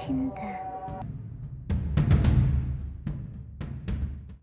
쉰다.